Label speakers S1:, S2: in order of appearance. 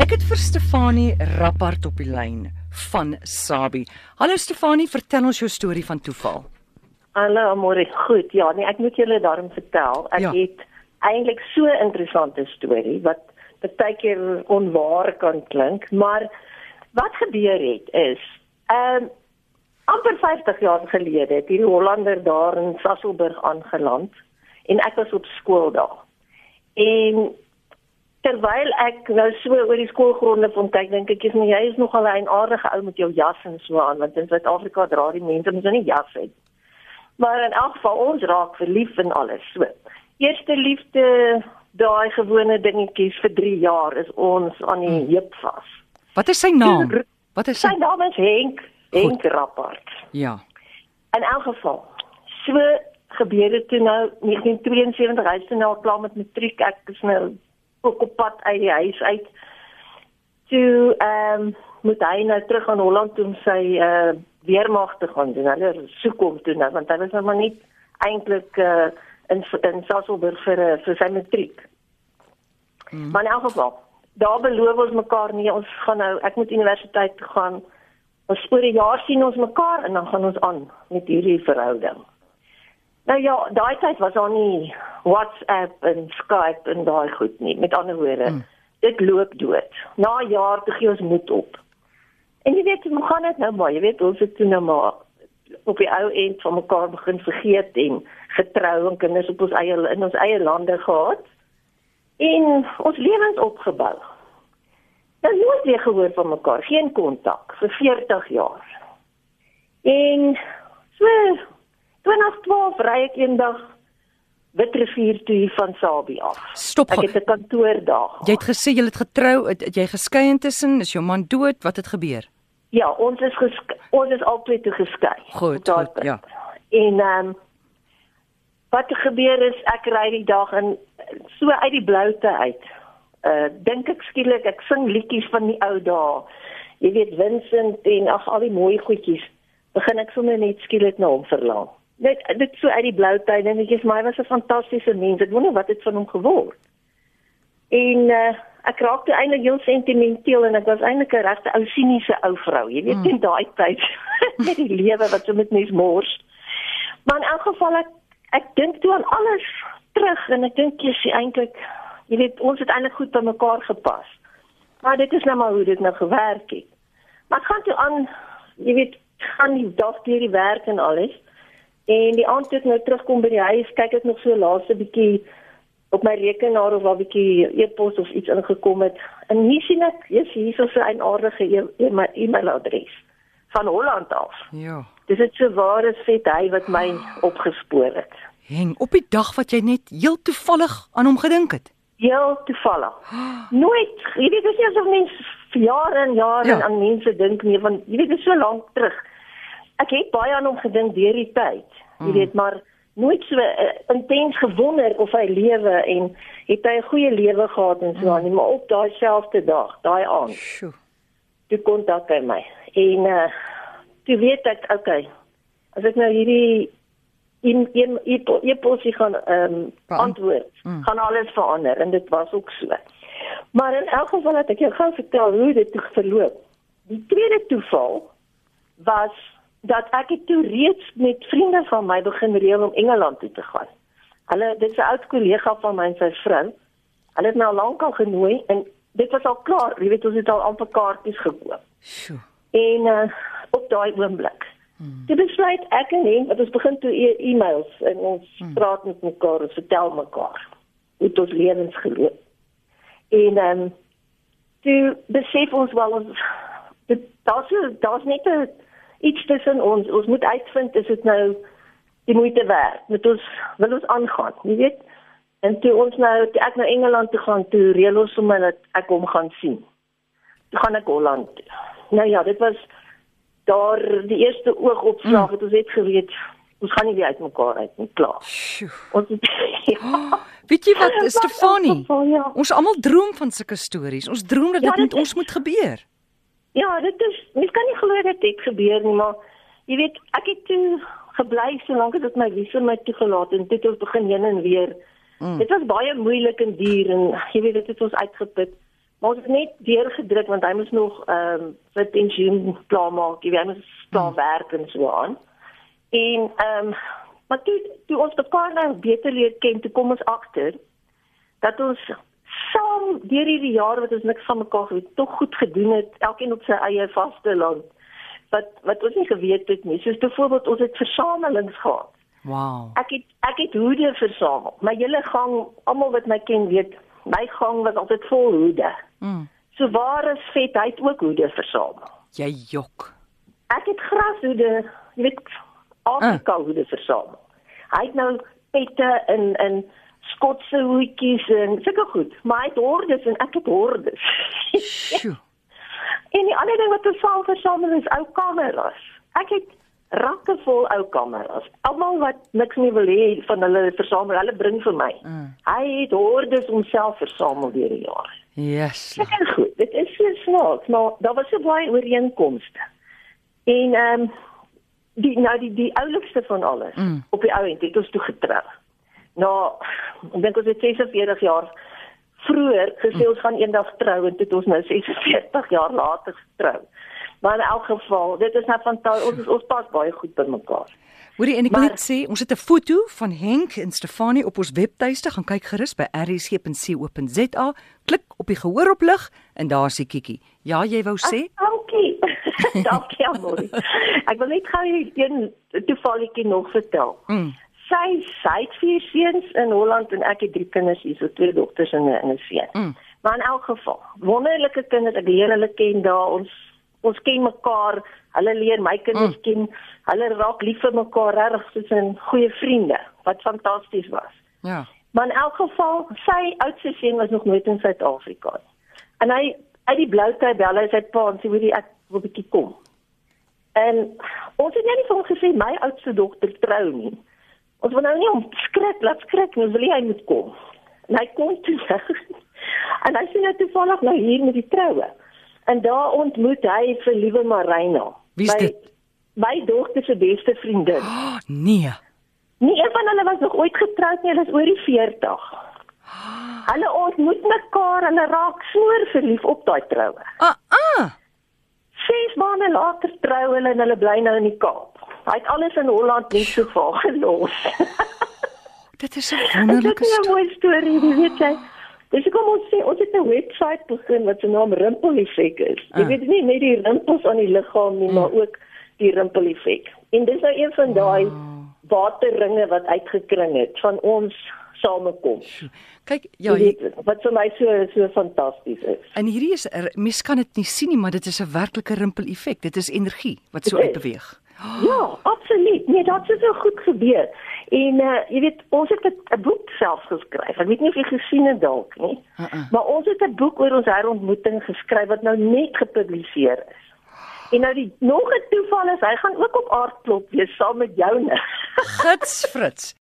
S1: Ek het vir Stefanie Rappart op die lyn van Sabi. Hallo Stefanie, vertel ons jou storie van toeval.
S2: Hallo Amore, goed. Ja, nee, ek moet julle daarom vertel. Ek
S1: Ja.
S2: het eintlik so 'n interessante storie wat baie keer onwaar kan klink, maar wat gebeur het is, ehm amper 50 jaar gelede het hierdie Hollander daar in Sasolburg aangeland en ek was op skool daar. En terwyl ek nou so oor die skoolgronde van kyk, dink ek, "Jy jy is nogal 'n aardige ou met jou jas en so aan, want in Suid-Afrika dra die mense mos nou nie jas het Maar in elk geval ons raak verlief in alles. So. Eerste liefde, daai gewone dingetjies vir 3 jaar is ons aan die heup vas.
S1: Wat is sy naam? Wat is sy?
S2: Sy naam is Henk, Henk Rappart.
S1: Ja.
S2: In elk geval. So gebeur dit toe nou 1972, hy is toe nou al klaar met matriek. Ek is nou ook op pad uit die huis uit. Toe ehm um, moet hy nou terug aan Holland toe om sy uh weermag te gaan doen. Hulle soek hom toe nou want hy was nou maar nie eintlik uh in in Sasolburg vir uh, vir sy matriek. Mm. Maar in elk geval, daar beloof ons mekaar nie ons gaan nou ek moet universiteit toe gaan. Ons oor 'n jaar sien ons mekaar en dan gaan ons aan met hierdie verhouding. Nou ja, daai tyd was daar nie WhatsApp en Skype en daai goed nie. Met ander woorde, mm. dit loop dood. Na 'n jaar toe gee ons moed op. En jy weet, hoe gaan dit nou maar? Jy weet, ons het toe nou maar op die ou end van mekaar begin vergeet en getrou en kinders op ons eie in ons eie lande gehad en ons lewens opgebou. Nou nooit weer gehoor van mekaar, geen kontak vir 40 jaar. En so 2012 ry ek eendag Witrifuur toe hier van Sabie af.
S1: Stop.
S2: Ek het 'n kantoor daar.
S1: Jy het gesê jy het getrou, het, het jy geskei intussen? Is jou man dood? Wat het gebeur?
S2: Ja, ons is geske, ons is albei toe geskei.
S1: Goed, goed,
S2: punt.
S1: ja.
S2: En ehm um, wat er gebeur is ek ry die dag in so uit die bloute uit. Uh dink ek skielik ek sing liedjies van die ou dae. Jy weet Vincent en ag al die mooi goedjies. Begin ek sommer net skielik na hom verlang. Net dit so uit die bloute uit en ek is hy was 'n fantastiese mens. Ek wonder wat het van hom geword. En uh, ek raak toe eintlik heel sentimenteel en ek was eintlik 'n regte ou siniese ou vrou. Jy weet in daai tyd met die lewe wat so met mens mors. Maar in elk geval ek ek dink toe aan alles terug en ek dink jy sien eintlik jy weet ons het eintlik goed by mekaar gepas. Maar dit is nou maar hoe dit nou gewerk het. Maar gaan toe aan jy weet gaan die dag deur die werk en alles. En die aand toe ek nou terugkom by die huis, kyk ek nog so laaste bietjie op my rekenaar of waar bietjie e-pos of iets ingekom het. En hier sien ek, jy's hier is so 'n aardige e- e- e-mailadres van Holland af.
S1: Ja.
S2: Dis dit so ware vet hy wat my opgespoor het.
S1: Heng op die dag wat jy net heel toevallig aan hom gedink het.
S2: Heel toevallig. Nooit, jy weet dis nie asof mens vir jare en jare
S1: Ja.
S2: ja. aan mense dink nie, want jy weet dit is so lank terug. Ek het baie aan hom gedink deur die tyd. Jy
S1: Mm.
S2: weet maar nooit so uh, intens gewonder of hy lewe en het hy 'n goeie lewe gehad en so aan nie, maar op daai selfde dag, daai aand,
S1: Sjoe.
S2: toe kontak hy my. En uh toe weet ek, okay, as ek nou hierdie in in e-posie gaan ehm um, antwoord,
S1: Mm.
S2: gaan alles verander en dit was ook so. Maar in elk geval het ek jou gou vertel hoe dit toe verloop. Die tweede toeval was dat ek het toe reeds met vriende van my begin reël om Engeland toe te gaan. Hulle dit is 'n oud kollega van my en sy vrou. Hulle het my al lank al genooi en dit was al klaar, jy weet ons het al amper kaartjies gekoop.
S1: Sjoe.
S2: En uh, op daai oomblik. Hmm. Dit besluit ek en dat ons begin toe e e-mails en ons hmm. praat met mekaar en vertel mekaar hoe ons lewens geloop. En ehm um, toe besef ons wel ons dit daar's daar's net 'n iets tussen ons. Ons moet uitvind is dit nou die moeite werd. Moet ons wil ons aangaan, jy weet? En toe ons nou toe ek na Engeland toe gaan, toe reël ons sommer dat ek hom gaan sien. Toe gaan ek Holland toe. Nou ja, dit was daar die eerste oogopslag mm. het ons net geweet ons gaan nie weer uitmekaar uit nie, klaar.
S1: Sjoe.
S2: Ons het ja,
S1: Weet jy wat, Stefanie?
S2: ja.
S1: Ons almal droom van sulke stories. Ons droom dat
S2: Ja,
S1: dit met
S2: dit
S1: ons moet gebeur.
S2: Ja, dit is mens kan nie glo dit het gebeur nie, maar jy weet, ek het toe gebly solank as dit my visum my toegelaat en dit het ons begin heen en weer. Mm. Dit was baie moeilik en duur en jy weet dit het ons uitgeput. Maar ons het net deurgedruk want hy moes nog ehm um, vir pensioen klaarmaak. Hy moes klaar werk en so aan. En ehm um, maar toe toe ons mekaar nou beter leer ken, toe kom ons agter dat ons saam deur hierdie jare wat ons niks van mekaar geweet, tog goed gedoen het, elkeen op sy eie vaste land. Wat wat ons nie geweet het nie. Soos byvoorbeeld ons het versamelings gehad.
S1: Wow.
S2: Ek het ek het hoede versamel. My hele gang, almal wat my ken weet, my gang was altyd vol hoede.
S1: Mm.
S2: So waar is vet, hy het ook hoede versamel.
S1: Jy jok.
S2: Ek het grashoede, jy weet, Afrika uh. hoede versamel. Hy het nou pette in in skotse hoedjies en sulke goed, maar hy het hordes en ek het hordes.
S1: Sjoe.
S2: en die ander ding wat ons saam versamel is ou kameras. Ek het rakke vol ou kameras. Almal wat niks meer wil hê van hulle versamel, hulle bring vir my.
S1: Mm.
S2: Hy het hordes homself versamel deur die jare.
S1: Yes.
S2: Dit is goed. Dit is so snaaks, maar daar was so baie ooreenkomste. En ehm um, die nou die die oulikste van alles
S1: Mm.
S2: op die ou end het ons toe getrou. Nou, ek dink ons het 46 jaar vroeër gesê ons gaan eendag trou en dit ons nou 46 jaar later getrou. Maar in elk geval, dit is nou fantasties. Ons ons pas baie goed by mekaar.
S1: Hoorie en ek wil
S2: Maar-
S1: net sê, ons het 'n foto van Henk en Stefanie op ons webtuiste, gaan kyk gerus by rsg.co.za, klik op die gehoor op lig en daar's die kiekie. Ja, jy wou sê?
S2: Ag, Dankie. dankie Amor. Ek wil net gou hier een toevalletjie nog vertel.
S1: Mm.
S2: Sy sy het vier seuns in Holland en ek het drie kinders hier, so twee dogters en 'n seun.
S1: Mm.
S2: Maar in elk geval, wonderlike kinders, ek leer hulle ken daar. Ons ons ken mekaar. Hulle leer my kinders mm. ken. Hulle raak lief vir mekaar, regtig soos 'n goeie vriende, wat fantasties was.
S1: Ja.
S2: Maar in elk geval, sy oudste seun was nog nooit in Suid-Afrika nie. En hy uit die blou tyd bel hy sy pa en sê weet jy ek wil 'n bietjie kom. En ons het net nie vir hom gesê my oudste dogter trou nie. Ons wil nou nie om skrik, laat skrik, ons wil hy moet kom. En hy kom toe. en hy sien nou toevallig nou hier met die troue. En daar ontmoet hy vir liewe Marina.
S1: Wie's
S2: my-
S1: dit?
S2: My dogter se beste vriendin.
S1: Oh, nee.
S2: Nie een van hulle was nog ooit getroud nie, hulle is oor die 40. Hulle ontmoet mekaar en hulle raak smoor verlief op daai troue.
S1: Ah ah.
S2: 6 maande later trou hulle en hulle bly nou in die Kaap. Hy het alles in Holland net so vaar gelos.
S1: Dit is 'n
S2: Dit
S1: wonderlike
S2: is 'n
S1: storie.
S2: mooi storie, jy weet jy. Dis hoekom ons sê ons het 'n webwerf begin wat se naam Rimpel Effek is. Jy
S1: Ah.
S2: weet nie net die rimpels aan die liggaam nie, maar ook die rimpel effek. En dis nou een van daai waterringe wat uitgekring het van ons samekom.
S1: Kyk, ja,
S2: Jy wat vir my so so fantasties is.
S1: en hierdie is er- mens kan dit nie sien nie, maar dit is 'n werklike rimpel effek. Dit is energie wat so
S2: Dit is.
S1: uitbeweeg.
S2: Ja, absoluut. Nee, dit het so goed gebeur. En uh jy weet, ons het 'n- 'n boek self geskryf. Ek weet nie of jy gesien het dalk nie.
S1: Uh-uh.
S2: Maar ons het 'n boek oor ons herontmoeting geskryf wat nou net gepubliseer is. En nou die nog 'n toeval is, hy gaan ook op aardklop wees saam met joune.
S1: Gits Frits.